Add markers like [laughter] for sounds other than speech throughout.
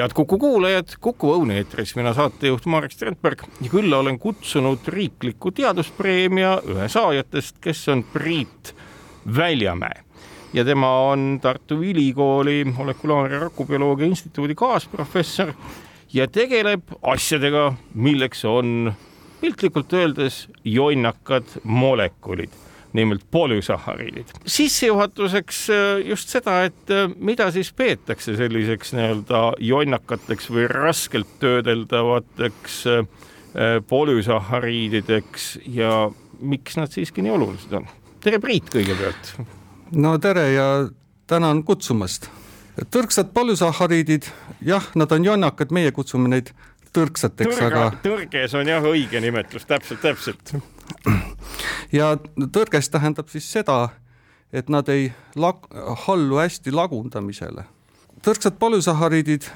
head Kuku kuulajad, Kuku Õuni eetris. Mina saatejuht Marek Strandberg. Ja külla olen kutsunud riikliku teaduspreemia ühe saajatest, kes on Priit Väljamäe. Ja tema on Tartu Ülikooli molekulaar- ja rakubioloogia instituudi kaasprofessor ja tegeleb asjadega, milleks on piltlikult öeldes jonnakad molekulid nimelt polüsahariidid. sissejuhatuseks äh, just seda, et äh, mida siis peetakse selliseks nii-öelda jonnakateks või raskelt töödeldavateks äh, polüsahariidideks ja miks nad siiski nii olulised on? tere, Priit, kõigepealt. no tere ja tänan kutsumast. tõrksad polüsahariidid, jah, nad on jonnakad, meie kutsume neid tõrksateks, aga. tõrges on jah õige nimetus, täpselt, täpselt ja tõrges tähendab siis seda, et nad ei lag-, hallu hästi lagundamisele. tõrksad polüsahariidid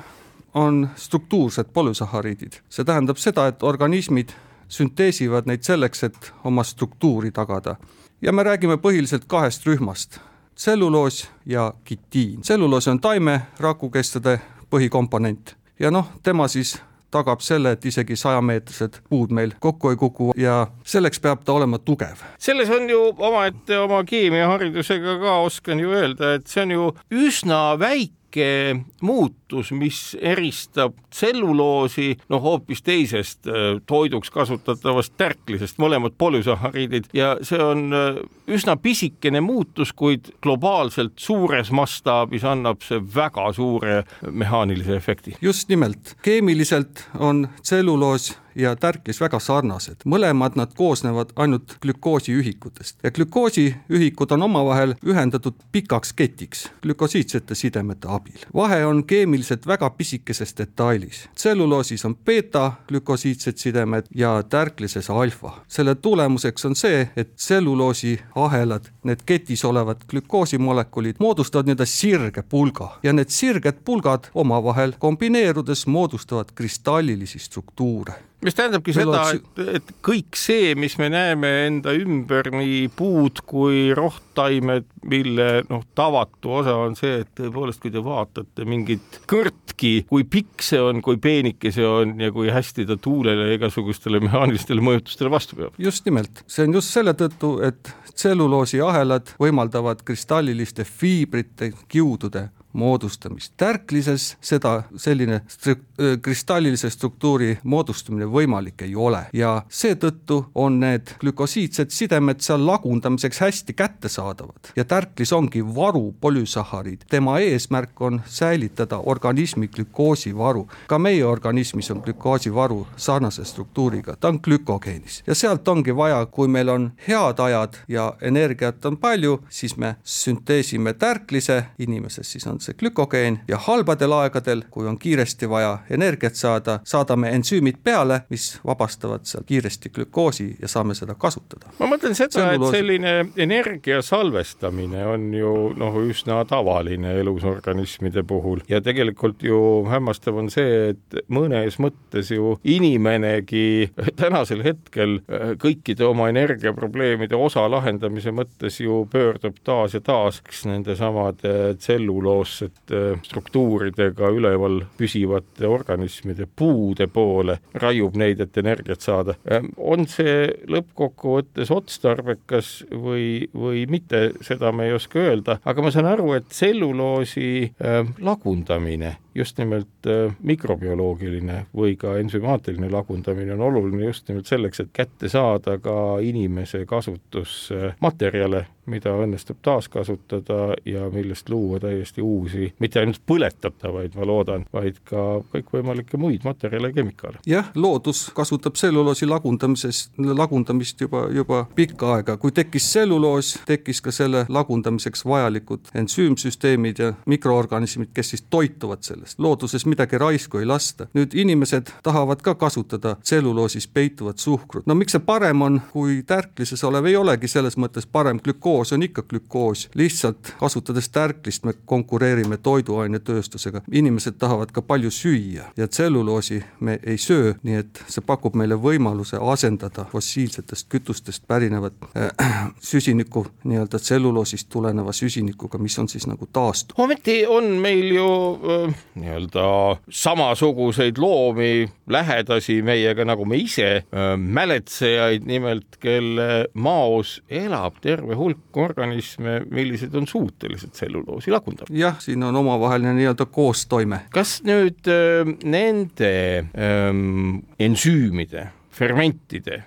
on struktuursed polüsahariidid, see tähendab seda, et organismid sünteesivad neid selleks, et oma struktuuri tagada. ja me räägime põhiliselt kahest rühmast, tselluloos ja kitiin. tselluloos on taime rakukestade põhikomponent ja noh, tema siis tagab selle, et isegi sajameetrised puud meil kokku ei kuku ja selleks peab ta olema tugev. selles on ju omaette oma keemiaharidusega ka oskan ju öelda, et see on ju üsna väike väike muutus, mis eristab tselluloosi noh, hoopis teisest äh, toiduks kasutatavast tärklisest, mõlemad polüsahariidid ja see on äh, üsna pisikene muutus, kuid globaalselt suures mastaabis annab see väga suure mehaanilise efekti. just nimelt, keemiliselt on tselluloos ja tärklis väga sarnased, mõlemad nad koosnevad ainult glükoosiühikutest ja glükoosiühikud on omavahel ühendatud pikaks ketiks glükosiidsete sidemete abil. vahe on keemiliselt väga pisikeses detailis. tselluloosis on beeta-glükosiidsed sidemed ja tärklises alfa. selle tulemuseks on see, et tselluloosi ahelad, need ketis olevad glükoosimolekulid moodustavad nii-öelda sirge pulga ja need sirged pulgad omavahel kombineerudes moodustavad kristallilisi struktuure mis tähendabki seda, et, et kõik see, mis me näeme enda ümber, nii puud kui rohttaimed, mille noh, tavatu osa on see, et tõepoolest, kui te vaatate mingit kõrtki, kui pikk see on, kui peenike see on ja kui hästi ta tuulele ja igasugustele mehaanilistele mõjutustele vastu peab. just nimelt, see on just selle tõttu, et tselluloosiahelad võimaldavad kristalliliste fiibrite kiudude moodustamist. tärklises seda selline stru-, kristallilise struktuuri moodustamine võimalik ei ole ja seetõttu on need glükosiidsed sidemed seal lagundamiseks hästi kättesaadavad ja tärklis ongi varu polüsahariid. tema eesmärk on säilitada organismi glükoosivaru. ka meie organismis on glükoosivaru sarnase struktuuriga, ta on glükogeenis ja sealt ongi vaja, kui meil on head ajad ja energiat on palju, siis me sünteesime tärklise, inimeses siis on on see glükogeen ja halbadel aegadel, kui on kiiresti vaja energiat saada, saadame ensüümid peale, mis vabastavad sealt kiiresti glükoosi ja saame seda kasutada. ma mõtlen seda, et selline energia salvestamine on ju noh, üsna tavaline elus organismide puhul ja tegelikult ju hämmastav on see, et mõnes mõttes ju inimenegi tänasel hetkel äh, kõikide oma energiaprobleemide osa lahendamise mõttes ju pöördub taas ja taas nendesamade tselluloos bioloogsete äh, struktuuridega üleval püsivate organismide puude poole, raiub neid, et energiat saada. Ähm, on see lõppkokkuvõttes otstarbekas või, või mitte, seda me ei oska öelda, aga ma saan aru, et tselluloosi äh, lagundamine just nimelt äh, mikrobioloogiline või ka ensümaatiline lagundamine on oluline just nimelt selleks, et kätte saada ka inimese kasutusmaterjale, mida õnnestub taaskasutada ja millest luua täiesti uusi, mitte ainult põletatavaid, ma loodan, vaid ka kõikvõimalikke muid materjale ja kemikaale. jah, loodus kasutab tselluloosi lagundamises, lagundamist juba, juba pikka aega, kui tekkis tselluloos, tekkis ka selle lagundamiseks vajalikud ensüümsüsteemid ja mikroorganismid, kes siis toituvad sellest sellest, looduses midagi raisku ei lasta. nüüd inimesed tahavad ka kasutada tselluloosis peituvat suhkrut, no miks see parem on, kui tärklises olev ei olegi? Selles mõttes parem, glükoos on ikka glükoos, lihtsalt kasutades tärklist me konkureerime toiduainetööstusega, inimesed tahavad ka palju süüa ja tselluloosi me ei söö, nii et see pakub meile võimaluse asendada fossiilsetest kütustest pärinevat äh, [clears throat] süsinikku nii-öelda tselluloosist tuleneva süsinikuga, mis on siis nagu taastuv. ometi on meil ju äh, nii-öelda samasuguseid loomi, lähedasi meiega, nagu me ise äh,, mäletsejaid nimelt, kelle maos elab terve hulk organisme, millised on suutelised tselluloosi lagundama. jah, siin on omavaheline nii-öelda koostoime. kas nüüd äh, nende ähm, ensüümide fermentide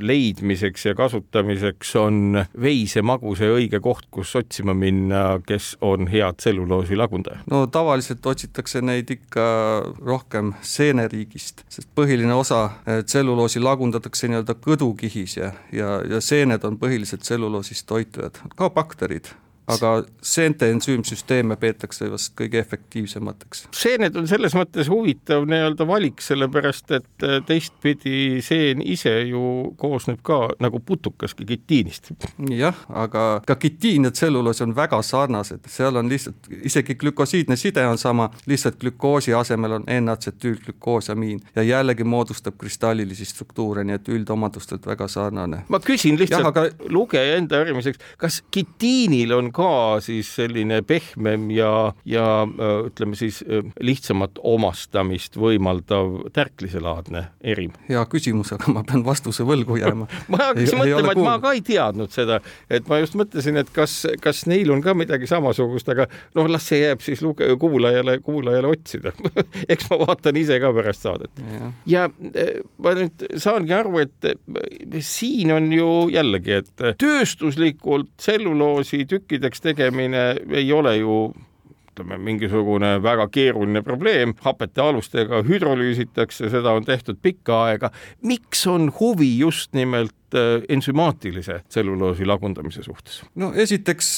leidmiseks ja kasutamiseks on veisemaguse õige koht, kus otsima minna, kes on head tselluloosi lagundaja? no tavaliselt otsitakse neid ikka rohkem seeneriigist, sest põhiline osa tselluloosi lagundatakse nii-öelda kõdukihis ja, ja, ja seened on põhilised tselluloosist toitujad, ka bakterid aga seente ensüümsüsteeme peetakse vast kõige efektiivsemateks. seened on selles mõttes huvitav nii-öelda valik, sellepärast et äh, teistpidi seen ise ju koosneb ka nagu putukaski kitiinist. jah, aga ka kitiin ja tselluloos on väga sarnased, seal on lihtsalt isegi glükosiidne side on sama, lihtsalt glükoosi asemel on N-atsetüülglükoosamiin ja jällegi moodustab kristallilisi struktuure, nii et üldomadustelt väga sarnane. ma küsin lihtsalt aga... lugeja enda harimiseks, kas kitiinil on ka siis selline pehmem ja, ja ütleme siis lihtsamat omastamist võimaldav tärkliselaadne erim? hea küsimus, aga ma pean vastuse võlgu jääma [laughs] ma hakkasin mõtlema, et ma ka ei teadnud seda, et ma just mõtlesin, et kas, kas neil on ka midagi samasugust, aga noh, las see jääb siis luge-, kuulajale, kuulajale otsida [laughs] eks ma vaatan ise ka pärast saadet. ja ma nüüd saangi aru, et siin on ju jällegi, et tööstuslikult tselluloosi tükkide selgeks tegemine ei ole ju ütleme, mingisugune väga keeruline probleem, hapete alustega hüdrolüüsitakse, seda on tehtud pikka aega. miks on huvi just nimelt ensümaatilise tselluloosi lagundamise suhtes? no esiteks,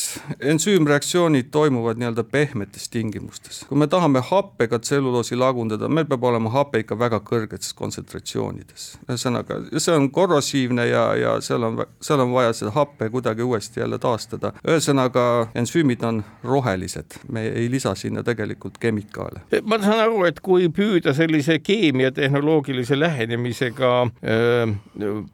ensüümreaktsioonid toimuvad nii-öelda pehmetes tingimustes. kui me tahame happega tselluloosi lagundada, meil peab olema hape ikka väga kõrgetes kontsentratsioonides. ühesõnaga, see on korrosiivne ja, ja seal on, seal on vaja seda happe kuidagi uuesti jälle taastada. ühesõnaga, ensüümid on rohelised, me ei lisa sinna tegelikult kemikaale. ma saan aru, et kui püüda sellise keemiatehnoloogilise lähenemisega äh,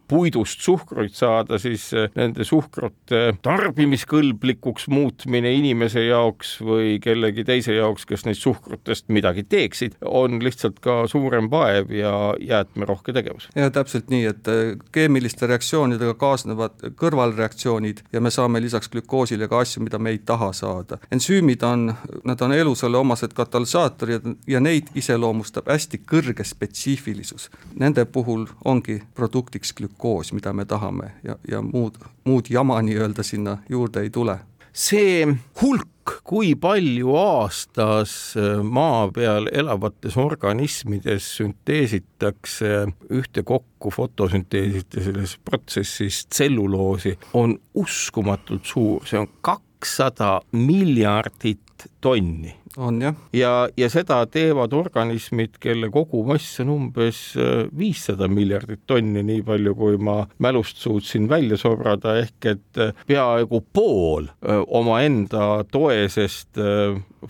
puidust suhkruid saada, siis eh, nende suhkrute tarbimiskõlblikuks muutmine inimese jaoks või kellegi teise jaoks, kes neist suhkrutest midagi teeksid, on lihtsalt ka suurem vaev ja jäätmerohke tegevus. ja täpselt nii, et eh, keemiliste reaktsioonidega kaasnevad kõrvalreaktsioonid ja me saame lisaks glükoosile ka asju, mida me ei taha saada. ensüümid on, nad on elusale omased katalüsaatorid ja neid iseloomustab hästi kõrge spetsiifilisus. Nende puhul ongi produktiks glükoos, mida me tahame ja, ja muud, muud jama nii-öelda sinna juurde ei tule. see hulk, kui palju aastas äh, maa peal elavates organismides sünteesitakse ühtekokku fotosünteesite selles protsessis tselluloosi, on uskumatult suur, see on kakssada miljardit tonni on jah. ja, ja seda teevad organismid, kelle kogumass on umbes äh, viissada miljardit tonni, nii palju, kui ma mälust suutsin välja sobrada, ehk et äh, peaaegu pool äh, omaenda toesest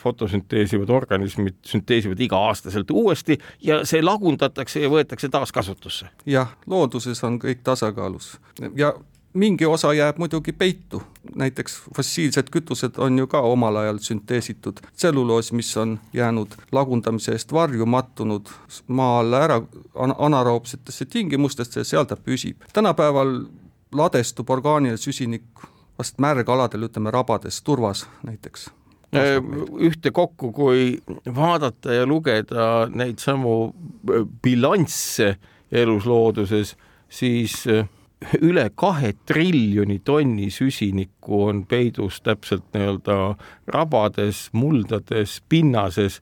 fotosünteesivad organismid sünteesivad iga-aastaselt uuesti ja see lagundatakse ja võetakse taaskasutusse. jah, looduses on kõik tasakaalus ja mingi osa jääb muidugi peitu, näiteks fossiilsed kütused on ju ka omal ajal sünteesitud. Tselluloos, mis on jäänud lagundamise eest varju, mattunud maa alla ära anaeroobsetesse tingimustesse ja seal ta püsib. tänapäeval ladestub orgaaniline süsinik vast märgaladel, ütleme rabades, turvas näiteks. Äh, ühtekokku, kui vaadata ja lugeda neid samu äh, bilansse elus looduses, siis äh, üle kahe triljoni tonni süsinikku on peidus täpselt nii-öelda rabades, muldades, pinnases,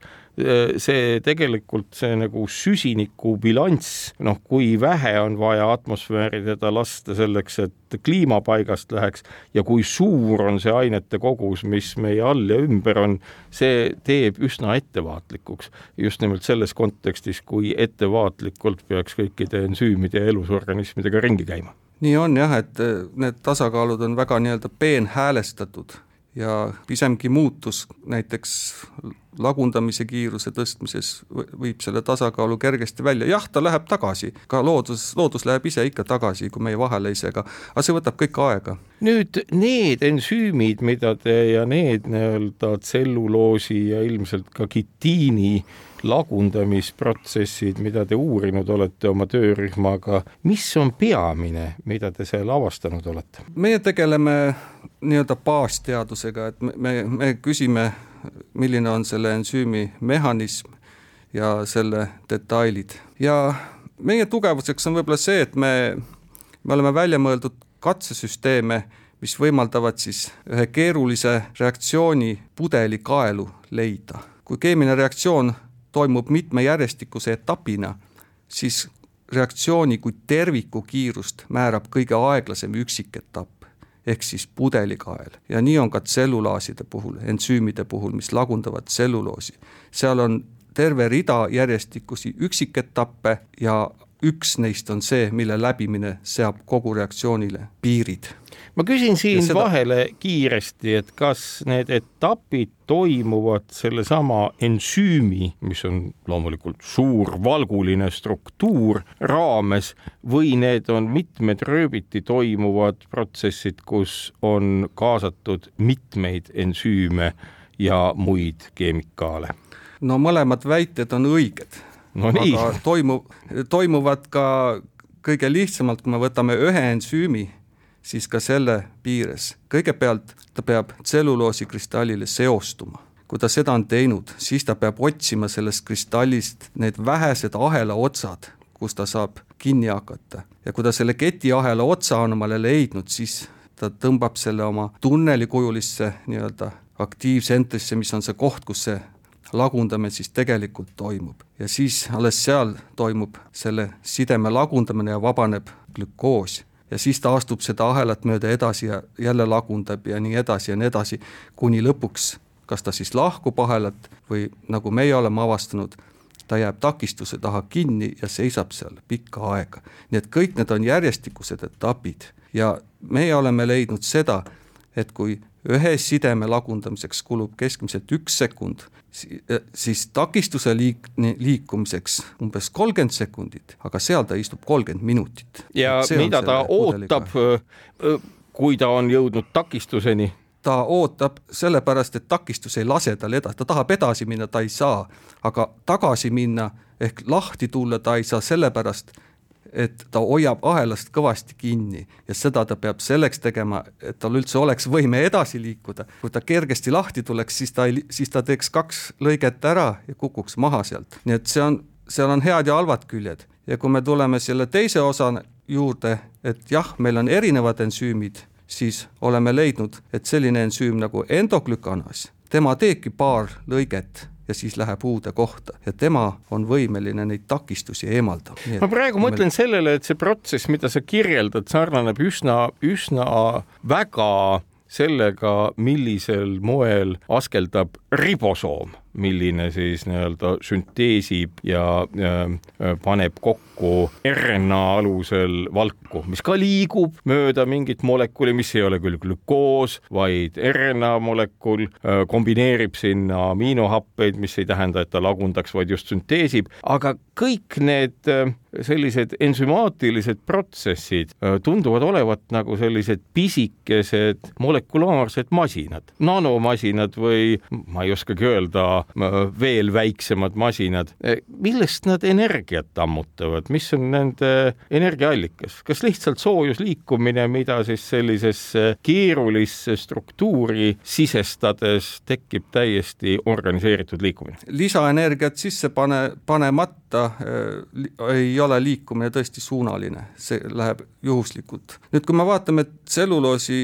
see tegelikult see nagu süsiniku bilanss, noh, kui vähe on vaja atmosfääri teda lasta selleks, et kliima paigast läheks ja kui suur on see ainete kogus, mis meie all ja ümber on, see teeb üsna ettevaatlikuks. just nimelt selles kontekstis, kui ettevaatlikult peaks kõikide ensüümide ja elusorganismidega ringi käima nii on jah, et need tasakaalud on väga nii-öelda peenhäälestatud ja pisemgi muutus näiteks lagundamise kiiruse tõstmises viib selle tasakaalu kergesti välja, jah, ta läheb tagasi, ka loodus, loodus läheb ise ikka tagasi, kui meie vahele ei sega, aga see võtab kõik aega. nüüd need ensüümid, mida te ja need nii-öelda tselluloosi ja ilmselt ka kitiini lagundamisprotsessid, mida te uurinud olete oma töörühmaga, mis on peamine, mida te seal avastanud olete? meie tegeleme nii-öelda baasteadusega, et me, me, me küsime, milline on selle ensüümi mehhanism ja selle detailid ja meie tugevuseks on võib-olla see, et me, me oleme välja mõeldud katsesüsteeme, mis võimaldavad siis ühe keerulise reaktsiooni pudelikaelu leida. kui keemiline reaktsioon toimub mitme järjestikuse etapina, siis reaktsiooni kui terviku kiirust määrab kõige aeglasem üksiketapp ehk siis pudelikael ja nii on ka tsellulaaside puhul, ensüümide puhul, mis lagundavad tselluloosi. seal on terve rida järjestikusi üksiketappe ja üks neist on see, mille läbimine seab kogu reaktsioonile piirid ma küsin siin seda... vahele kiiresti, et kas need etapid toimuvad sellesama ensüümi, mis on loomulikult suur valguline struktuur raames või need on mitmed rööbiti toimuvad protsessid, kus on kaasatud mitmeid ensüüme ja muid keemikaale? no mõlemad väited on õiged no nii. aga toimu, toimuvad ka kõige lihtsamalt, kui me võtame ühe ensüümi siis ka selle piires kõigepealt ta peab tselluloosi seostuma. kui ta seda on teinud, siis ta peab otsima sellest kristallist need vähesed ahela otsad, kus ta saab kinni hakata ja kui ta selle ketiahela otsa on omale leidnud, siis ta tõmbab selle oma tunnelikujulisse nii-öelda aktiivsentrisse, mis on see koht, kus see lagundamine siis tegelikult toimub. Ja siis alles seal toimub selle sideme lagundamine ja vabaneb glükoos. Ja siis ta astub seda ahelat mööda edasi ja jälle lagundab ja nii edasi ja nii edasi, kuni lõpuks kas ta siis lahkub ahelat või nagu meie oleme avastanud, ta jääb takistuse taha kinni ja seisab seal pikka aega. nii et kõik need on järjestikused etapid. Ja meie oleme leidnud seda, et kui ühe sideme lagundamiseks kulub keskmiselt üks sekund, Äh, siis takistuse liik-, liikumiseks umbes kolmkümmend sekundit, aga seal ta istub kolmkümmend minutit. ja mida ta ootab, kui ta on jõudnud takistuseni? ta ootab sellepärast, et takistus ei lase tal edasi, ta tahab edasi minna, ta ei saa, aga tagasi minna ehk lahti tulla ta ei saa sellepärast, et ta hoiab ahelast kõvasti kinni ja seda ta peab selleks tegema, et tal üldse oleks võime edasi liikuda. kui ta kergesti lahti tuleks, siis ta ei, siis ta teeks kaks lõiget ära ja kukuks maha sealt, nii et see on, seal on head ja halvad küljed. Ja kui me tuleme selle teise osa juurde, et jah, meil on erinevad ensüümid, siis oleme leidnud, et selline ensüüm nagu endoglükanas, tema teebki paar lõiget ja siis läheb uude kohta ja tema on võimeline neid takistusi eemaldama. ma praegu meil... mõtlen sellele, et see protsess, mida sa kirjeldad, sarnaneb üsna, üsna väga sellega, millisel moel askeldab ribosoom milline siis nii-öelda sünteesib ja, ja paneb kokku RNA alusel valku, mis ka liigub mööda mingit molekuli, mis ei ole küll glükoos, vaid RNA molekul, kombineerib sinna aminohappeid, mis ei tähenda, et ta lagundaks, vaid just sünteesib, aga kõik need sellised ensümaatilised protsessid tunduvad olevat nagu sellised pisikesed molekulaarsed masinad, nanomasinad või ma ei oskagi öelda, veel väiksemad masinad. millest nad energiat ammutavad, mis on nende energiaallikas, kas lihtsalt soojusliikumine, mida siis sellisesse keerulisse struktuuri sisestades tekib täiesti organiseeritud liikumine? lisaenergiat sisse pane, panemata äh, ei ole liikumine tõesti suunaline, see läheb juhuslikult. nüüd, kui me vaatame tselluloosi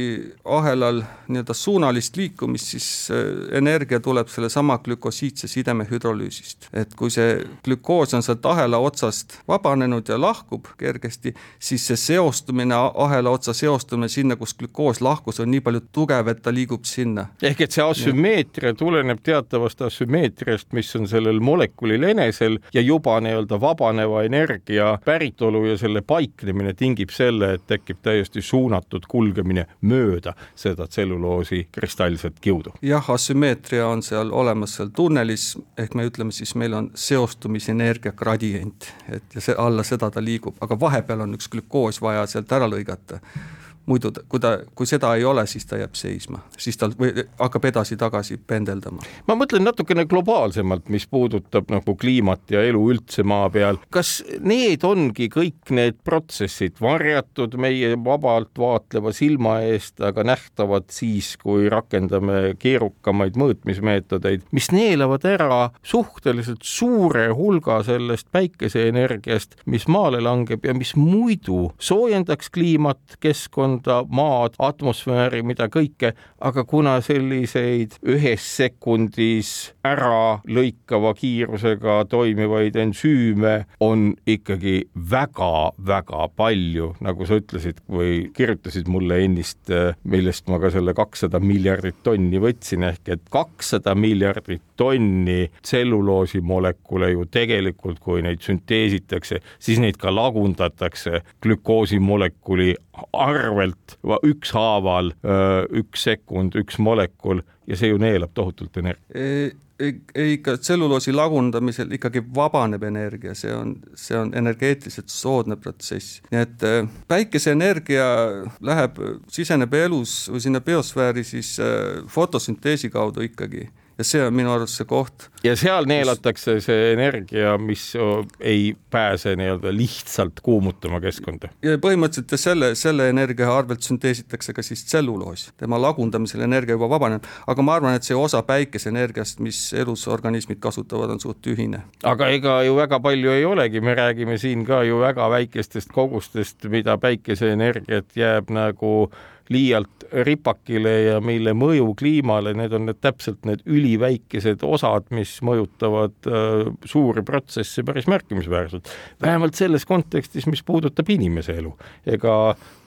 ahelal nii-öelda suunalist liikumist, siis äh, energia tuleb sellesama glükosiidse sideme hüdrolüüsist. et kui see glükoos on sealt ahela otsast vabanenud ja lahkub kergesti, siis see seostumine, ahela otsa seostumine sinna, kus glükoos lahkus, on nii palju tugev, et ta liigub sinna. ehk et see asümmeetria tuleneb teatavast asümmeetriast, mis on sellel molekulil enesel ja juba nii-öelda vabaneva energia päritolu ja selle paiknemine tingib selle, et tekib täiesti suunatud kulgemine mööda seda tselluloosi kristallset kiudu. jah, asümmeetria on seal olemas seal tunnelis, ehk me ütleme siis, meil on seostumisenergia gradient, et ja see alla seda ta liigub, aga vahepeal on üks glükoos vaja sealt ära lõigata muidu ta, kui ta, kui seda ei ole, siis ta jääb seisma, siis tal või hakkab edasi-tagasi pendeldama. ma mõtlen natukene globaalsemalt, mis puudutab nagu kliimat ja elu üldse maa peal. kas need ongi kõik need protsessid varjatud meie vabalt vaatleva silma eest, aga nähtavad siis, kui rakendame keerukamaid mõõtmismeetodeid, mis neelavad ära suhteliselt suure hulga sellest päikeseenergiast, mis maale langeb ja mis muidu soojendaks kliimat, keskkonda, keskkonda, maad, atmosfääri, mida kõike, aga kuna selliseid ühes sekundis ära lõikava kiirusega toimivaid ensüüme on ikkagi väga-väga palju, nagu sa ütlesid või kirjutasid mulle ennist, millest ma ka selle kakssada miljardit tonni võtsin, ehk et kakssada miljardit tonni tselluloosimolekule ju tegelikult, kui neid sünteesitakse, siis neid ka lagundatakse glükoosimolekuli arvelt ükshaaval üks sekund, üks molekul ja see ju neelab tohutult energiat ikka tselluloosi lagundamisel ikkagi vabaneb energia, see on, see on energeetiliselt soodne protsess. nii et päikeseenergia läheb, siseneb elus või sinna biosfääri siis fotosünteesi kaudu ikkagi ja see on minu arust see koht. Ja seal neelatakse see energia, mis ei pääse nii-öelda lihtsalt kuumutama keskkonda. ja põhimõtteliselt ja selle, selle energia arvelt sünteesitakse ka siis tselluloos, tema lagundamisel energia juba vabaneb, aga ma arvan, et see osa päikeseenergiast, mis elusorganismid kasutavad, on suht tühine. aga ega ju väga palju ei olegi, me räägime siin ka ju väga väikestest kogustest, mida päikeseenergiat jääb nagu liialt ripakile ja mille mõju kliimale, need on need täpselt need üliväikesed osad, mis mõjutavad äh, suuri protsesse päris märkimisväärselt. vähemalt selles kontekstis, mis puudutab inimese elu. ega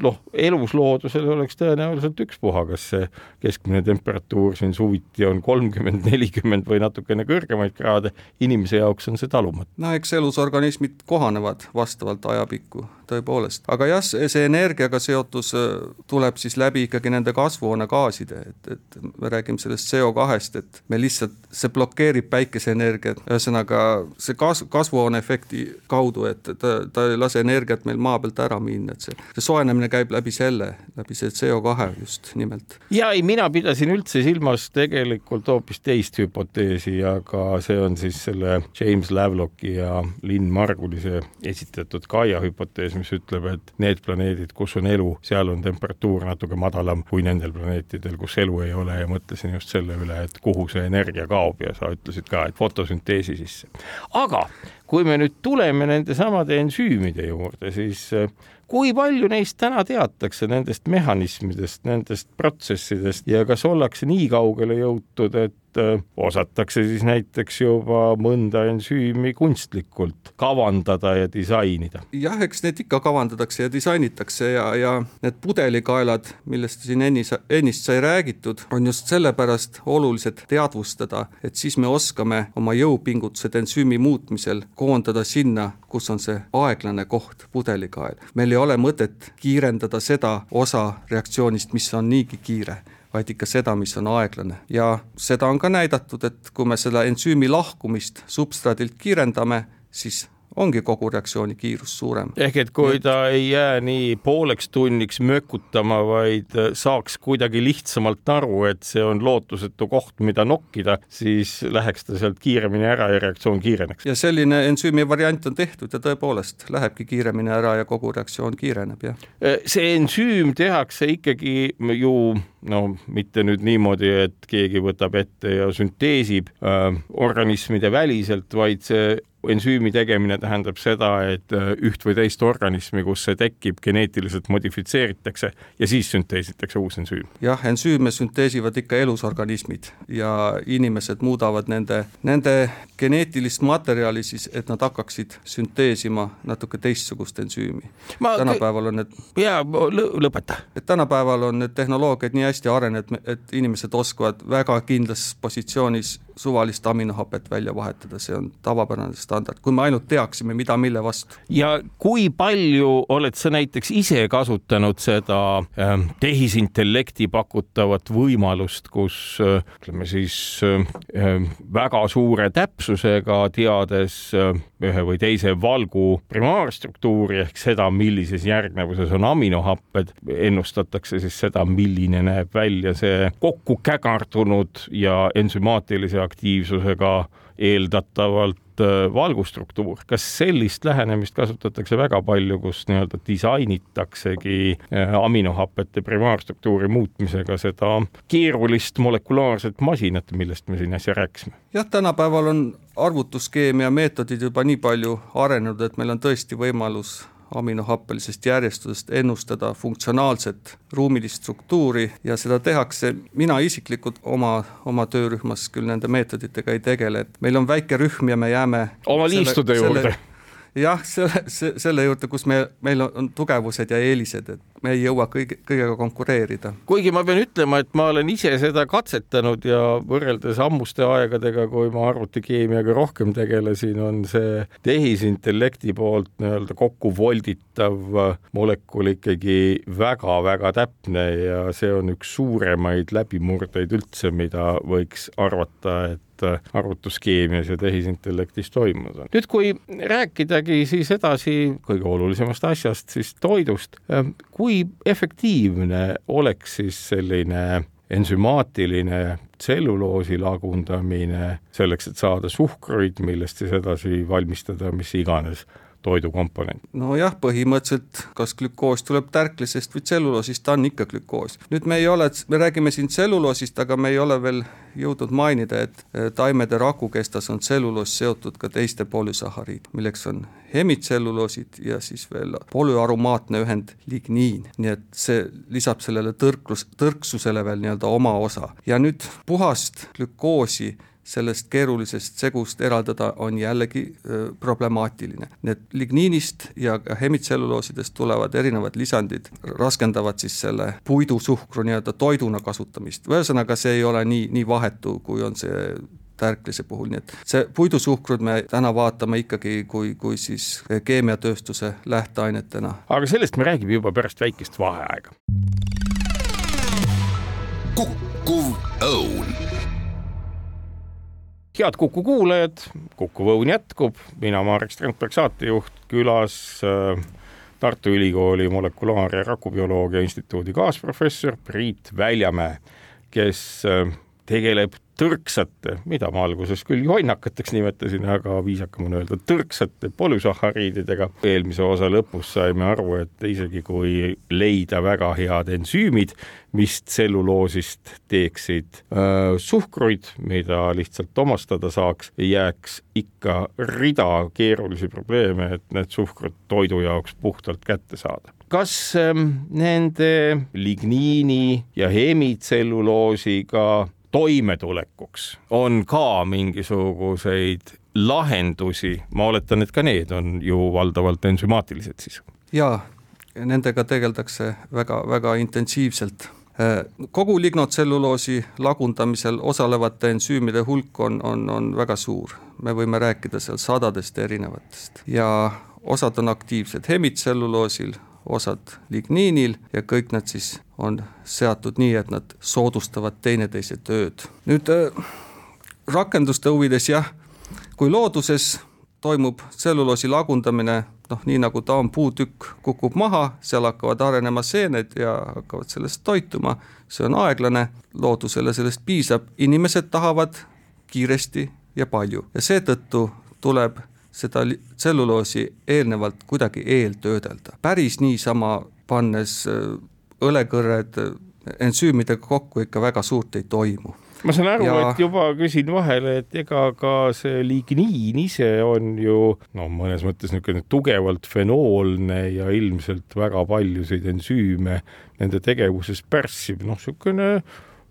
noh, elusloodusel oleks tõenäoliselt ükspuha, kas see keskmine temperatuur siin suviti on kolmkümmend, nelikümmend või natukene kõrgemaid kraade, inimese jaoks on see talumatu. no eks elusorganismid kohanevad vastavalt ajapikku tõepoolest, aga jah, see energiaga seotus äh, tuleb siis läbi ikkagi nende kasvuhoonegaaside, et, et me räägime sellest CO2-st, et me lihtsalt, see blokeerib päikeseenergiat, ühesõnaga see kas-, kasvuhooneefekti kaudu, et ta, ta ei lase energiat meil maa pealt ära minna, et see, see soojenemine käib läbi selle, läbi see CO2 just nimelt. ja ei, mina pidasin üldse silmas tegelikult hoopis teist hüpoteesi, aga see on siis selle James Lovelocki ja Lynn Margulise esitatud Gaia hüpotees, mis ütleb, et need planeedid, kus on elu, seal on temperatuur natuke madalam kui nendel planeetidel, kus elu ei ole ja mõtlesin just selle üle, et kuhu see energia kaob ja sa ütlesid ka, et fotosünteesi sisse. aga kui me nüüd tuleme nende samade ensüümide juurde, siis eh, kui palju neist täna teatakse, nendest mehhanismidest, nendest protsessidest ja kas ollakse nii kaugele jõutud, et et osatakse siis näiteks juba mõnda ensüümi kunstlikult kavandada ja disainida. jah, eks need ikka kavandatakse ja disainitakse ja, ja need pudelikaelad, millest siin ennist, ennist sai räägitud, on just sellepärast olulised teadvustada, et siis me oskame oma jõupingutused ensüümi muutmisel koondada sinna, kus on see aeglane koht, pudelikael. meil ei ole mõtet kiirendada seda osa reaktsioonist, mis on niigi kiire vaid ikka seda, mis on aeglane. ja seda on ka näidatud, et kui me selle ensüümi lahkumist substraadilt kiirendame, siis ongi kogu reaktsiooni kiirus suurem. ehk et kui ta ei jää nii pooleks tunniks mökutama, vaid saaks kuidagi lihtsamalt aru, et see on lootusetu koht, mida nokkida, siis läheks ta sealt kiiremini ära ja reaktsioon kiireneks. ja selline ensüümi variant on tehtud ja tõepoolest lähebki kiiremini ära ja kogu reaktsioon kiireneb, jah. see ensüüm tehakse ikkagi ju no mitte nüüd niimoodi, et keegi võtab ette ja sünteesib äh, organismide väliselt, vaid see ensüümi tegemine tähendab seda, et äh, üht või teist organismi, kus see tekib, geneetiliselt modifitseeritakse ja siis sünteesitakse uus ensüüm. jah, ensüüme sünteesivad ikka elusorganismid ja inimesed muudavad nende, nende geneetilist materjali siis, et nad hakkaksid sünteesima natuke teistsugust ensüümi. tänapäeval on need. ja lõpeta. et tänapäeval on need tehnoloogiad nii hästi arenenud, et inimesed oskavad väga kindlas positsioonis suvalist aminohapet välja vahetada, see on tavapärane standard, kui me ainult teaksime, mida mille vastu. ja kui palju oled sa näiteks ise kasutanud seda äh, tehisintellekti pakutavat võimalust, kus äh, ütleme siis äh, väga suure täpsusega teades äh, ühe või teise valgu primaarstruktuuri ehk seda, millises järgnevuses on aminohapped, ennustatakse siis seda, milline näeb välja see kokku kägardunud ja ensümaatilise aktiivsusega eeldatavalt äh, valgustruktuur, kas sellist lähenemist kasutatakse väga palju, kus nii-öelda disainitaksegi äh, aminohapete primaarstruktuuri muutmisega seda keerulist molekulaarset masinat, millest me siin äsja rääkisime? jah, tänapäeval on arvutuskeemia meetodid juba nii palju arenenud, et meil on tõesti võimalus aminohappelisest järjestusest ennustada funktsionaalset ruumilist struktuuri ja seda tehakse, mina isiklikult oma, oma töörühmas küll nende meetoditega ei tegele, et meil on väike rühm ja me jääme oma liistude juurde jah, selle, selle juurde, kus me, meil on tugevused ja eelised, et me ei jõua kõige, kõigega konkureerida. kuigi ma pean ütlema, et ma olen ise seda katsetanud ja võrreldes ammuste aegadega, kui ma arvutikeemiaga rohkem tegelesin, on see tehisintellekti poolt nii-öelda kokku volditav molekul ikkagi väga-väga täpne ja see on üks suuremaid läbimurdeid üldse, mida võiks arvata, et arvutuskeemias ja tehisintellektis toimunud on. nüüd, kui rääkidagi siis edasi kõige olulisemast asjast, siis toidust, äh, kui efektiivne oleks siis selline ensümaatiline tselluloosi lagundamine selleks, et saada suhkruid, millest siis edasi valmistada mis iganes toidukomponent? nojah, põhimõtteliselt kas glükoos tuleb tärklisest või tselluloosist, ta on ikka glükoos. nüüd me ei ole, me räägime siin tselluloosist, aga me ei ole veel jõudnud mainida, et taimede rakukestas on tselluloos seotud ka teiste polüsahariid, milleks on hemitselluloosid ja siis veel polüaromaatne ühend ligniin, nii et see lisab sellele tõrklus, tõrksusele veel nii-öelda oma osa ja nüüd puhast glükoosi sellest keerulisest segust eraldada on jällegi problemaatiline. Need ligniinist ja ka hemitselluloosidest tulevad erinevad lisandid, raskendavad siis selle puidusuhkru nii-öelda toiduna kasutamist, ühesõnaga see ei ole nii, nii vahetu, kui on see tärklise puhul, nii et see puidusuhkrut me täna vaatame ikkagi kui, kui siis keemiatööstuse lähteainetena. aga sellest me räägime juba pärast väikest vaheaega. kukkuv õun head Kuku kuulajad, Kuku Õun jätkub, mina, Marek Strandberg, saatejuht, külas äh, Tartu Ülikooli molekulaar- ja rakubioloogia instituudi kaasprofessor Priit Väljamäe, kes äh, tegeleb tõrksate, mida ma alguses küll jonnakateks nimetasin, aga viisakam on öelda tõrksate polüsahariididega. eelmise osa lõpus saime aru, et isegi kui leida väga head ensüümid, mis tselluloosist teeksid äh, suhkruid, mida lihtsalt omastada saaks, jääks ikka rida keerulisi probleeme, et need suhkrut toidu jaoks puhtalt kätte saada kas ähm, nende ligniini ja hemitselluloosiga toimetulekuks on ka mingisuguseid lahendusi, ma oletan, et ka need on ju valdavalt ensümaatilised siis? jaa, nendega tegeldakse väga-väga intensiivselt. kogu lignotselluloosi lagundamisel osalevate ensüümide hulk on, on, on väga suur, me võime rääkida seal sadadest erinevatest ja osad on aktiivsed hemitselluloosil, osad ligniinil ja kõik nad siis on seatud nii, et nad soodustavad teineteise tööd. nüüd äh, rakenduste huvides jah, kui looduses toimub tselluloosi lagundamine, noh, nii nagu ta on, puutükk kukub maha, seal hakkavad arenema seened ja hakkavad sellest toituma, see on aeglane, loodusele sellest piisab, inimesed tahavad kiiresti ja palju ja seetõttu tuleb seda tselluloosi eelnevalt kuidagi eeltöödelda. päris niisama pannes äh, õlekõrred äh, ensüümidega kokku ikka väga suurt ei toimu. ma saan aru ja..., et juba küsin vahele, et ega ka see ligniin ise on ju no mõnes mõttes niisugune tugevalt fenoolne ja ilmselt väga paljusid ensüüme nende tegevuses pärssib, noh, niisugune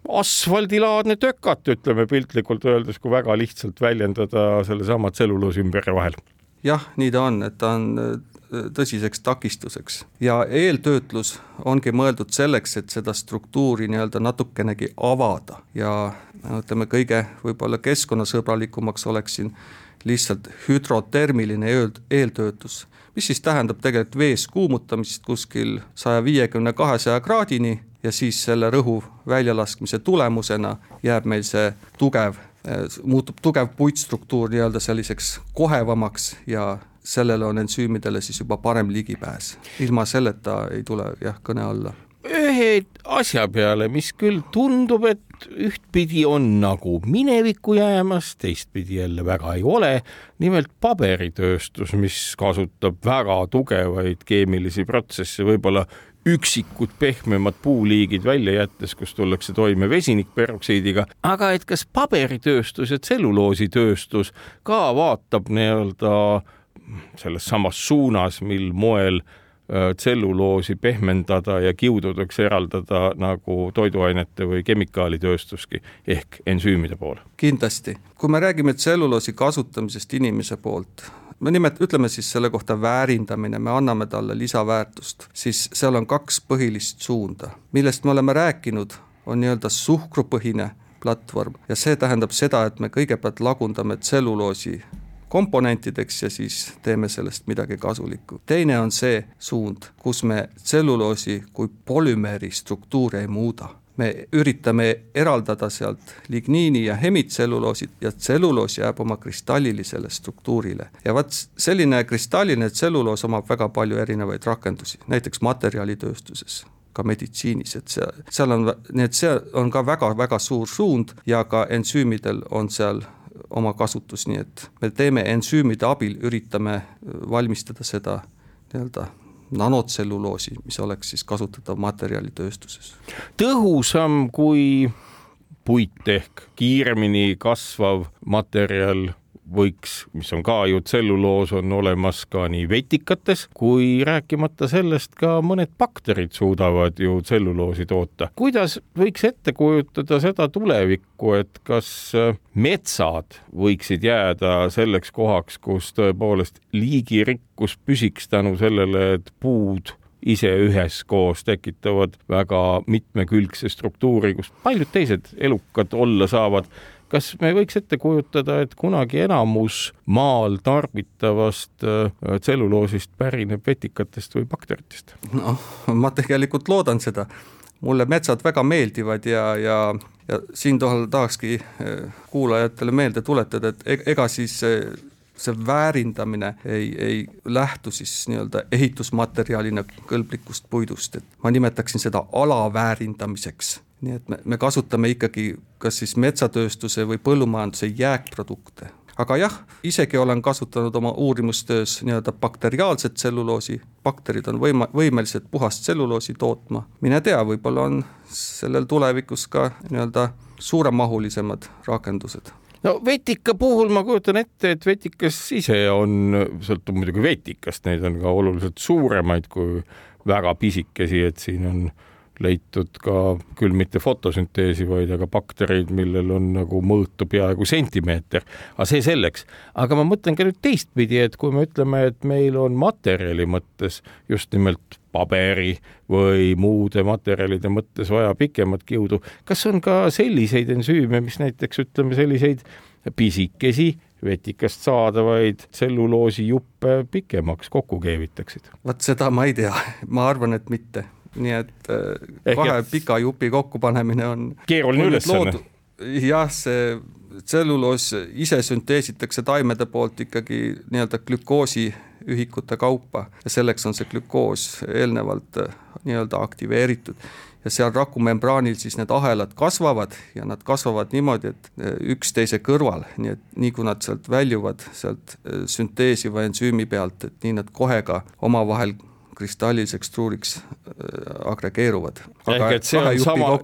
asfaldilaadne tökat, ütleme piltlikult öeldes, kui väga lihtsalt väljendada sellesama tselluloosiümberi vahel. jah, nii ta on, et ta on äh, tõsiseks takistuseks ja eeltöötlus ongi mõeldud selleks, et seda struktuuri nii-öelda natukenegi avada ja ütleme, kõige võib-olla keskkonnasõbralikumaks oleks siin lihtsalt hüdrotermiline eel, eeltöötlus, mis siis tähendab tegelikult vees kuumutamist kuskil saja viiekümne, kahesaja kraadini ja siis selle rõhu väljalaskmise tulemusena jääb meil see tugev, muutub tugev puitstruktuur nii-öelda selliseks kohevamaks ja sellele on ensüümidele siis juba parem ligipääs. ilma selleta ei tule jah, kõne alla ühe asja peale, mis küll tundub, et ühtpidi on nagu minevikku jäämas, teistpidi jälle väga ei ole. nimelt paberitööstus, mis kasutab väga tugevaid keemilisi protsesse, võib-olla üksikud pehmemad puuliigid välja jättes, kus tullakse toime vesinikperoksiidiga, aga et kas paberitööstus ja tselluloositööstus ka vaatab nii-öelda selles samas suunas, mil moel äh, tselluloosi pehmendada ja kiududeks eraldada nagu toiduainete või kemikaalitööstuski ehk ensüümide poole. kindlasti, kui me räägime tselluloosi kasutamisest inimese poolt, me nimet-, ütleme siis selle kohta väärindamine, me anname talle lisaväärtust, siis seal on kaks põhilist suunda, millest me oleme rääkinud, on nii-öelda suhkrupõhine platvorm ja see tähendab seda, et me kõigepealt lagundame tselluloosi komponentideks ja siis teeme sellest midagi kasulikku. teine on see suund, kus me tselluloosi kui polümeeri struktuuri ei muuda me üritame eraldada sealt ligniini ja hemitselluloosid ja tselluloos jääb oma kristallilisele struktuurile. ja vot selline kristalliline tselluloos omab väga palju erinevaid rakendusi, näiteks materjalitööstuses ka meditsiinis, et see, seal on, nii et see on ka väga-väga suur suund ja ka ensüümidel on seal oma kasutus, nii et me teeme ensüümide abil, üritame valmistada seda nii-öelda nanotselluloosi, mis oleks siis kasutatav materjalitööstuses. tõhusam kui puit ehk kiiremini kasvav materjal võiks, mis on ka ju tselluloos, on olemas ka nii vetikates kui rääkimata sellest, ka mõned bakterid suudavad ju tselluloosi toota. kuidas võiks ette kujutada seda tulevikku, et kas äh, metsad võiksid jääda selleks kohaks, kus tõepoolest liigirikkus püsiks tänu sellele, et puud ise üheskoos tekitavad väga mitmekülgse struktuuri, kus paljud teised elukad olla saavad kas me võiks ette kujutada, et kunagi enamus maal tarbitavast äh, tselluloosist pärineb vetikatest või bakteritest? noh, ma tegelikult loodan seda. mulle metsad väga meeldivad ja, ja, ja siinkohal tahakski äh, kuulajatele meelde tuletada, et e-, ega siis äh, see väärindamine ei, ei lähtu siis nii-öelda ehitusmaterjalina kõlblikust puidust, et ma nimetaksin seda alaväärindamiseks. Nii et me, me kasutame ikkagi kas siis metsatööstuse või põllumajanduse jääkprodukte. aga jah, isegi olen kasutanud oma uurimustöös nii-öelda bakteriaalset tselluloosi, bakterid on võima-, võimelised puhast tselluloosi tootma, mine tea, võib-olla on sellel tulevikus ka nii-öelda suuremahulisemad rakendused no vetika puhul ma kujutan ette, et vetikas ise on, sõltub muidugi vetikast, neid on ka oluliselt suuremaid kui väga pisikesi, et siin on leitud ka küll mitte fotosünteesi, vaid aga baktereid, millel on nagu mõõtu peaaegu sentimeeter, aga see selleks. aga ma mõtlen ka nüüd teistpidi, et kui me ütleme, et meil on materjali mõttes just nimelt paberi või muude materjalide mõttes vaja pikemat kiudu, kas on ka selliseid ensüüme, mis näiteks ütleme, selliseid pisikesi vetikast saadavaid tselluloosijuppe pikemaks kokku keevitaksid? vot seda ma ei tea, ma arvan, et mitte nii et äh, Ehk kahe et... pika jupi kokkupanemine on keeruline ülesanne. jah, see tselluloos ise sünteesitakse taimede poolt ikkagi nii-öelda glükoosiühikute kaupa. Ja selleks on see glükoos eelnevalt äh, nii-öelda aktiveeritud. Ja seal rakumembraanil siis need ahelad kasvavad ja nad kasvavad niimoodi, et äh, üksteise kõrval, nii et nii kui nad sealt väljuvad, sealt sünteesiva ensüümi pealt, et nii nad kohe ka omavahel kristalliliseks truudiks agregeeruvad. ehk et see on sama,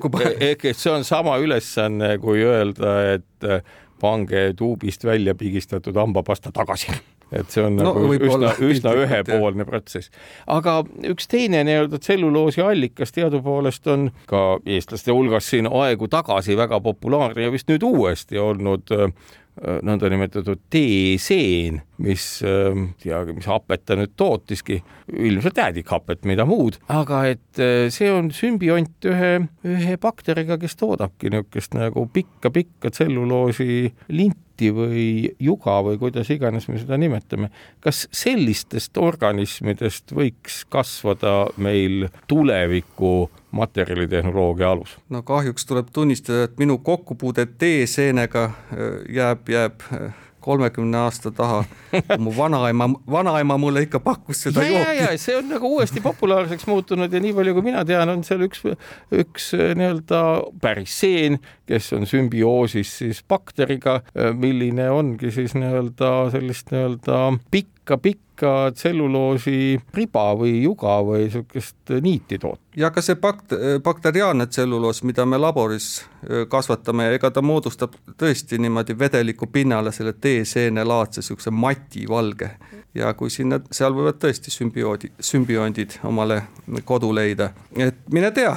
ehk et see on sama ülesanne, kui öelda, et pange tuubist välja pigistatud hambapasta tagasi et see on no, nagu üsna, üsna ühepoolne protsess. aga üks teine nii-öelda tselluloosi allikas teadupoolest on ka eestlaste hulgas siin aegu tagasi väga populaarne ja vist nüüd uuesti olnud äh, nõndanimetatud teeseen, mis ähm, teagi, mis hapet ta nüüd tootiski, ilmselt jäädikhapet, mida muud, aga et äh, see on sümbiont ühe, ühe bakteriga, kes toodabki niisugust nagu pikka-pikka tselluloosi linti või juga või kuidas iganes me seda nimetame. kas sellistest organismidest võiks kasvada meil tuleviku materjalitehnoloogia alus? no kahjuks tuleb tunnistada, et minu kokkupuude teeseenega äh, jääb, jääb äh, kolmekümne aasta taha. [laughs] mu vanaema, vanaema mulle ikka pakkus seda ja, jooki. see on nagu uuesti populaarseks muutunud ja nii palju, kui mina tean, on seal üks, üks äh, nii-öelda päris seen, kes on sümbioosis siis bakteriga, äh, milline ongi siis nii-öelda sellist nii-öelda pikka-pikka ikka tselluloosi riba või juga või niisugust niiti toota. ja ka see bakt-, bakteriaalne tselluloos, mida me laboris kasvatame, ega ta moodustab tõesti niimoodi vedeliku pinnale selle teeseenelaadse niisuguse mati valge. Ja kui sinna, seal võivad tõesti sümbioodi, sümbiondid omale kodu leida, et mine tea.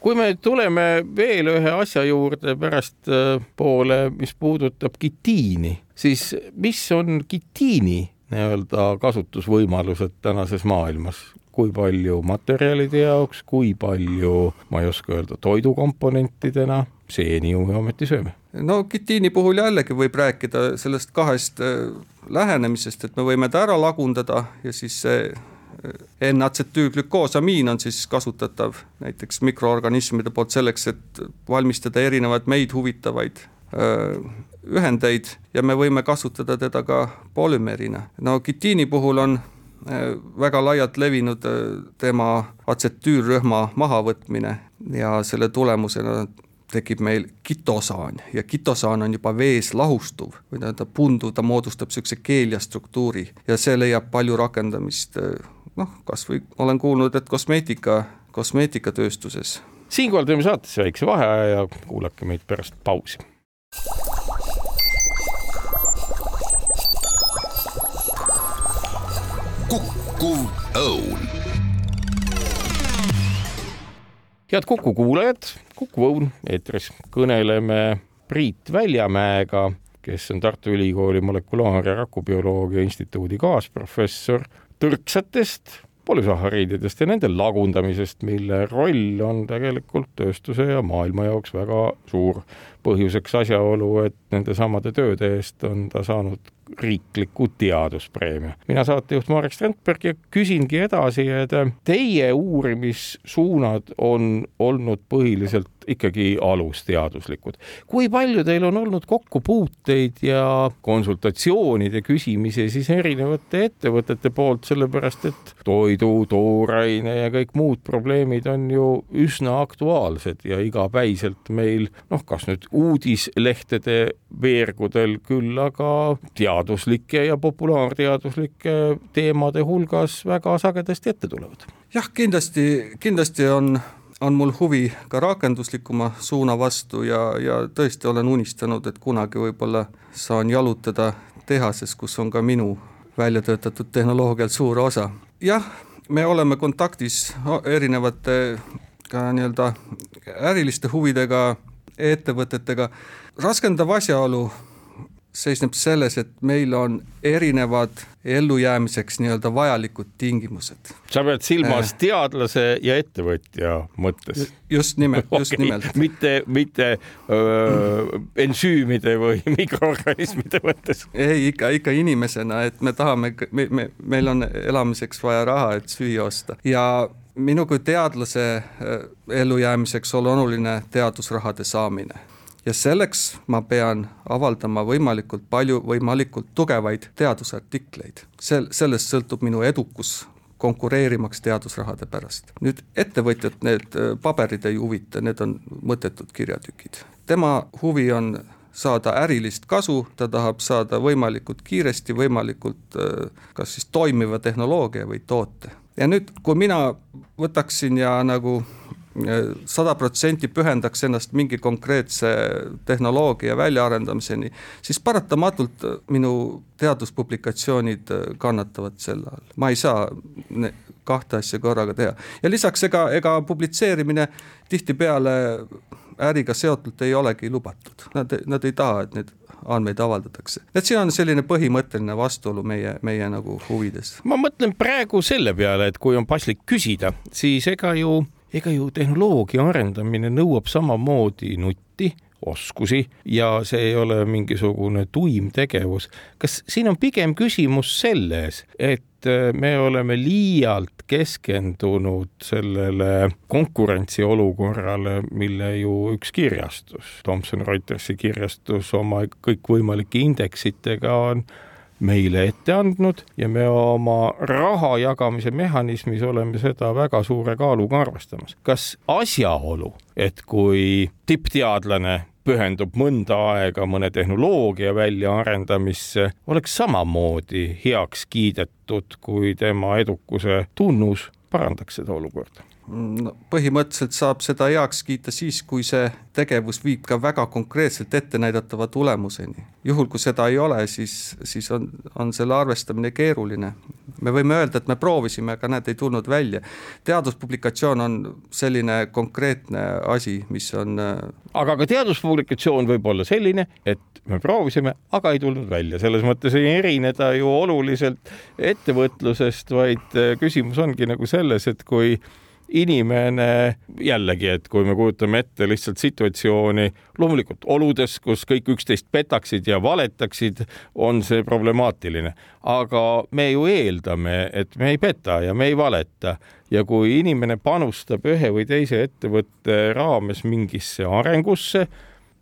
Kui me tuleme veel ühe asja juurde pärastpoole, mis puudutab kitiini, siis mis on kitiini nii-öelda kasutusvõimalused tänases maailmas, kui palju materjalide jaoks, kui palju, ma ei oska öelda, toidukomponentidena, seeni ju ometi sööme. no kitiini puhul jällegi võib rääkida sellest kahest äh, lähenemisest, et me võime ta ära lagundada ja siis see äh, N-atsetüülglükoosamiin on siis kasutatav näiteks mikroorganismide poolt selleks, et valmistada erinevaid meid huvitavaid öö, äh, ühendeid ja me võime kasutada teda ka polümeerina. no kitiini puhul on äh, väga laialt levinud äh, tema atsetüürrühma mahavõtmine ja selle tulemusena tekib meil kitosaan ja kitosaan on juba vees lahustuv või tähendab pundu, ta moodustab niisuguse keeliastruktuuri ja see leiab palju rakendamist äh, noh, kas või olen kuulnud, et kosmeetika, kosmeetikatööstuses. siinkohal teeme saatesse väikse vaheaja ja kuulake meid pärast pausi kukkuv õun. head Kuku kuulajad, Kuku Õun eetris, kõneleme Priit Väljamäega, kes on Tartu Ülikooli molekulaar- ja rakubioloogia instituudi kaasprofessor, tõrksatest polüsahariididest ja nende lagundamisest, mille roll on tegelikult tööstuse ja maailma jaoks väga suur. Põhjuseks asjaolu, et nendesamade tööde eest on ta saanud riikliku teaduspreemia. mina saatejuht Marek Strandberg ja küsingi edasi, et teie uurimissuunad on olnud põhiliselt ikkagi alusteaduslikud. kui palju teil on olnud kokkupuuteid ja konsultatsioonide küsimisi siis erinevate ettevõtete poolt, sellepärast et toidu, tooraine ja kõik muud probleemid on ju üsna aktuaalsed ja igapäiselt meil noh, kas nüüd uudislehtede veergudel küll, aga teaduslike ja populaarteaduslike teemade hulgas väga sagedasti ette tulevad. jah, kindlasti, kindlasti on on mul huvi ka rakenduslikuma suuna vastu ja, ja tõesti olen unistanud, et kunagi võib-olla saan jalutada tehases, kus on ka minu välja töötatud tehnoloogial suur osa. jah, me oleme kontaktis erinevate ka nii-öelda äriliste huvidega, ettevõtetega, raskendav asjaolu seisneb selles, et meil on erinevad ellujäämiseks nii-öelda vajalikud tingimused. sa pead silmas äh, teadlase ja ettevõtja mõttes? just nimelt okay., just nimelt. mitte, mitte öö, ensüümide või [laughs] mikroorganismide mõttes? ei, ikka, ikka inimesena, et me tahame, me, me, meil on elamiseks vaja raha, et süüa osta ja minu kui teadlase ellujäämiseks on oluline teadusrahade saamine ja selleks ma pean avaldama võimalikult palju võimalikult tugevaid teadusartikleid. sel-, sellest sõltub minu edukus konkureerimaks teadusrahade pärast. nüüd ettevõtjat need äh, paberid ei huvita, need on mõttetud kirjatükid. tema huvi on saada ärilist kasu, ta tahab saada võimalikult kiiresti, võimalikult äh, kas siis toimiva tehnoloogia või toote. Ja nüüd, kui mina võtaksin ja nagu sada protsenti pühendaks ennast mingi konkreetse tehnoloogia väljaarendamiseni, siis paratamatult minu teaduspublikatsioonid kannatavad selle all. ma ei saa kahte asja korraga teha ja lisaks ega, ega publitseerimine tihtipeale äriga seotult ei olegi lubatud, nad, nad ei taha, et need andmeid avaldatakse. et siin on selline põhimõtteline vastuolu meie, meie nagu huvides. ma mõtlen praegu selle peale, et kui on paslik küsida, siis ega ju ega ju tehnoloogia arendamine nõuab samamoodi nutti, oskusi ja see ei ole mingisugune tuim tegevus. kas siin on pigem küsimus selles, et me oleme liialt keskendunud sellele konkurentsiolukorrale, mille ju üks kirjastus, Thomson Reutersi kirjastus oma kõikvõimalike indeksitega on meile ette andnud ja me oma raha jagamise mehhanismis oleme seda väga suure kaaluga arvestamas. kas asjaolu, et kui tippteadlane pühendub mõnda aega mõne tehnoloogia väljaarendamisse, oleks samamoodi heaks kiidetud kui tema edukuse tunnus, parandaks seda olukorda no põhimõtteliselt saab seda heaks kiita siis, kui see tegevus viib ka väga konkreetselt ettenäidatava tulemuseni. juhul, kui seda ei ole, siis, siis on, on selle arvestamine keeruline. me võime öelda, et me proovisime, aga näed, ei tulnud välja. teaduspublikatsioon on selline konkreetne asi, mis on äh, aga ka teaduspublikatsioon võib olla selline, et me proovisime, aga ei tulnud välja, selles mõttes ei erine ta ju oluliselt ettevõtlusest, vaid äh, küsimus ongi nagu selles, et kui inimene jällegi, et kui me kujutame ette lihtsalt situatsiooni, loomulikult oludes, kus kõik üksteist petaksid ja valetaksid, on see problemaatiline, aga me ju eeldame, et me ei peta ja me ei valeta. Ja kui inimene panustab ühe või teise ettevõtte raames mingisse arengusse,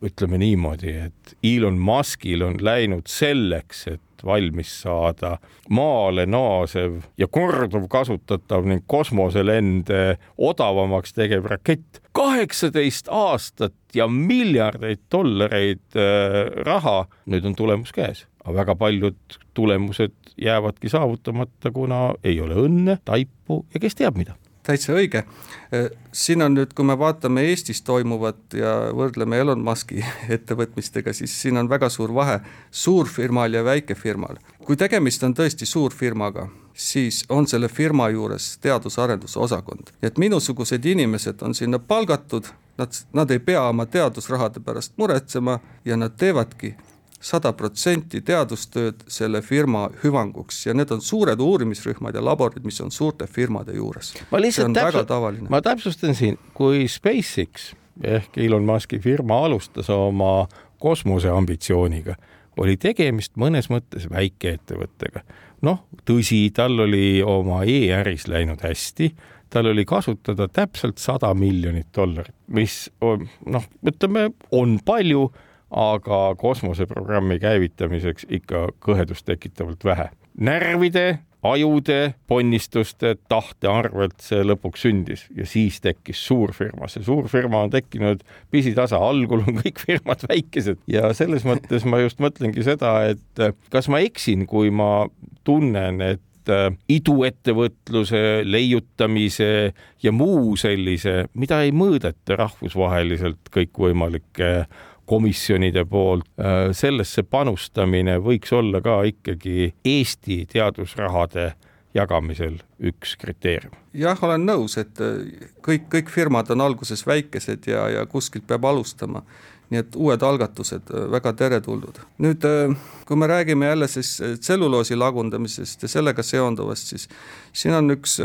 ütleme niimoodi, et Elon Muskil on läinud selleks, et valmis saada maale naasev ja korduvkasutatav ning kosmoselende odavamaks tegev rakett. kaheksateist aastat ja miljardeid dollareid äh, raha, nüüd on tulemus käes, aga väga paljud tulemused jäävadki saavutamata, kuna ei ole õnne, taipu ja kes teab mida täitsa õige. siin on nüüd, kui me vaatame Eestis toimuvat ja võrdleme Elon Musk'i [laughs] ettevõtmistega, siis siin on väga suur vahe suurfirmal ja väikefirmal. kui tegemist on tõesti suurfirmaga, siis on selle firma juures teadus-arenduse osakond. nii et minusugused inimesed on sinna palgatud, nad, nad ei pea oma teadusrahade pärast muretsema ja nad teevadki sada protsenti teadustööd selle firma hüvanguks ja need on suured uurimisrühmad ja laborid, mis on suurte firmade juures. ma lihtsalt täpsustan, ma täpsustan siin, kui SpaceX ehk Elon Musk'i firma alustas oma kosmoseambitsiooniga, oli tegemist mõnes mõttes väikeettevõttega. noh, tõsi, tal oli oma e-äris läinud hästi, tal oli kasutada täpselt sada miljonit dollarit, mis noh, ütleme, on palju aga kosmoseprogrammi käivitamiseks ikka kõhedust tekitavalt vähe. närvide, ajude, ponnistuste, tahte arvelt see lõpuks sündis ja siis tekkis suurfirma. see suurfirma on tekkinud pisitasa, algul on kõik firmad väikesed ja selles mõttes ma just mõtlengi seda, et kas ma eksin, kui ma tunnen, et iduettevõtluse leiutamise ja muu sellise, mida ei mõõdeta rahvusvaheliselt kõikvõimalike komisjonide poolt, äh, sellesse panustamine võiks olla ka ikkagi Eesti teadusrahade jagamisel üks kriteerium. jah, olen nõus, et äh, kõik, kõik firmad on alguses väikesed ja, ja kuskilt peab alustama. nii et uued algatused äh, väga teretulnud. nüüd, kui me räägime jälle siis tselluloosi lagundamisest ja sellega seonduvast, siis siin on üks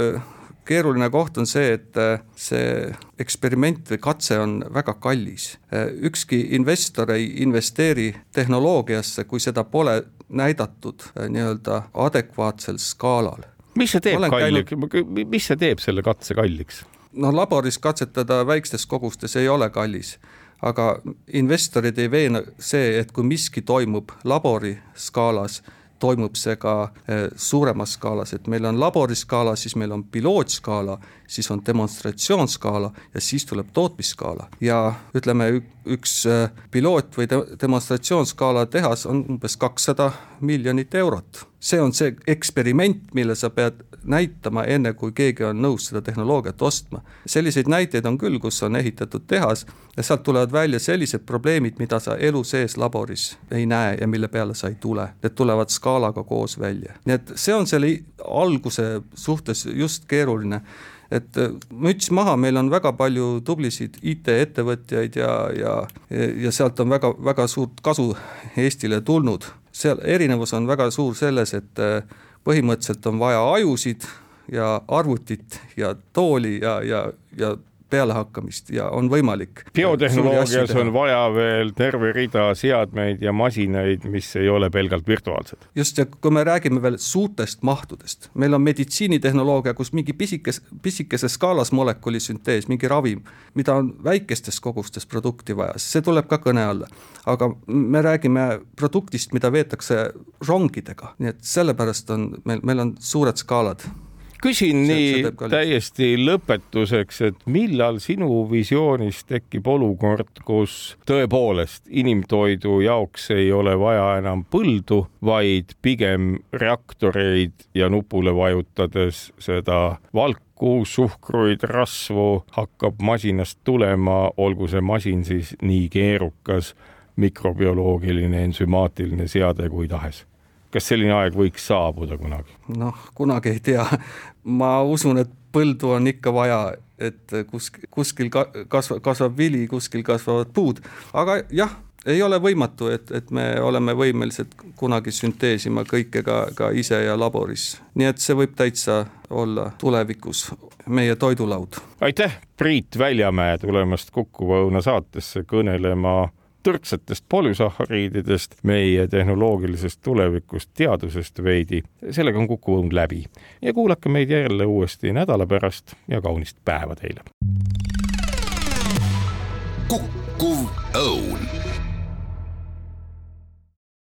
keeruline koht on see, et äh, see eksperiment või katse on väga kallis. Äh, ükski investor ei investeeri tehnoloogiasse, kui seda pole näidatud äh, nii-öelda adekvaatsel skaalal. mis see teeb kalliks käinud..., mis see teeb selle katse kalliks? no laboris katsetada väikstes kogustes ei ole kallis aga investorid ei veena see, et kui miski toimub labori skaalas, toimub see ka eh, suuremas skaalas, et meil on laboriskaala, siis meil on pilootskaala, siis on demonstratsioonskaala ja siis tuleb tootmisskaala. Ja ütleme, üks äh, piloot või demonstratsioonskaala tehas on umbes kakssada miljonit eurot. see on see eksperiment, mille sa pead näitama, enne kui keegi on nõus seda tehnoloogiat ostma. selliseid näiteid on küll, kus on ehitatud tehas ja sealt tulevad välja sellised probleemid, mida sa elu sees laboris ei näe ja mille peale sa ei tule. Need tulevad skaalaga koos välja, nii et see on selle alguse suhtes just keeruline et äh, müts maha, meil on väga palju tublisid IT-ettevõtjaid ja, ja, ja sealt on väga, väga suurt kasu Eestile tulnud. seal erinevus on väga suur selles, et äh, põhimõtteliselt on vaja ajusid ja arvutit ja tooli ja, ja, ja pealehakkamist ja on võimalik. biotehnoloogias on vaja veel terve rida seadmeid ja masinaid, mis ei ole pelgalt virtuaalsed. just, ja kui me räägime veel suurtest mahtudest, meil on meditsiinitehnoloogia, kus mingi pisikes, pisikeses skaalas molekulisüntees, mingi ravim, mida on väikestes kogustes produkti vaja, see tuleb ka kõne alla. aga me räägime produktist, mida veetakse rongidega, nii et sellepärast on meil, meil on suured skaalad küsin nii täiesti lõpetuseks, et millal sinu visioonis tekib olukord, kus tõepoolest inimtoidu jaoks ei ole vaja enam põldu, vaid pigem reaktoreid ja nupule vajutades seda valku, suhkruid, rasvu hakkab masinast tulema, olgu see masin siis nii keerukas mikrobioloogiline, ensümaatiline seade kui tahes kas selline aeg võiks saabuda kunagi? noh, kunagi ei tea. ma usun, et põldu on ikka vaja, et kuskil, kuskil kasvab, kasvab vili, kuskil kasvavad puud, aga jah, ei ole võimatu, et, et me oleme võimelised kunagi sünteesima kõike ka, ka ise ja laboris. nii et see võib täitsa olla tulevikus meie toidulaud. aitäh, Priit Väljamäe tulemast Kuku Õuna saatesse kõnelema tõrksatest polüsahariididest, meie tehnoloogilisest tulevikust, teadusest veidi. sellega on Kuku Õun läbi ja kuulake meid jälle uuesti nädala pärast ja kaunist päeva teile. kukkuv õun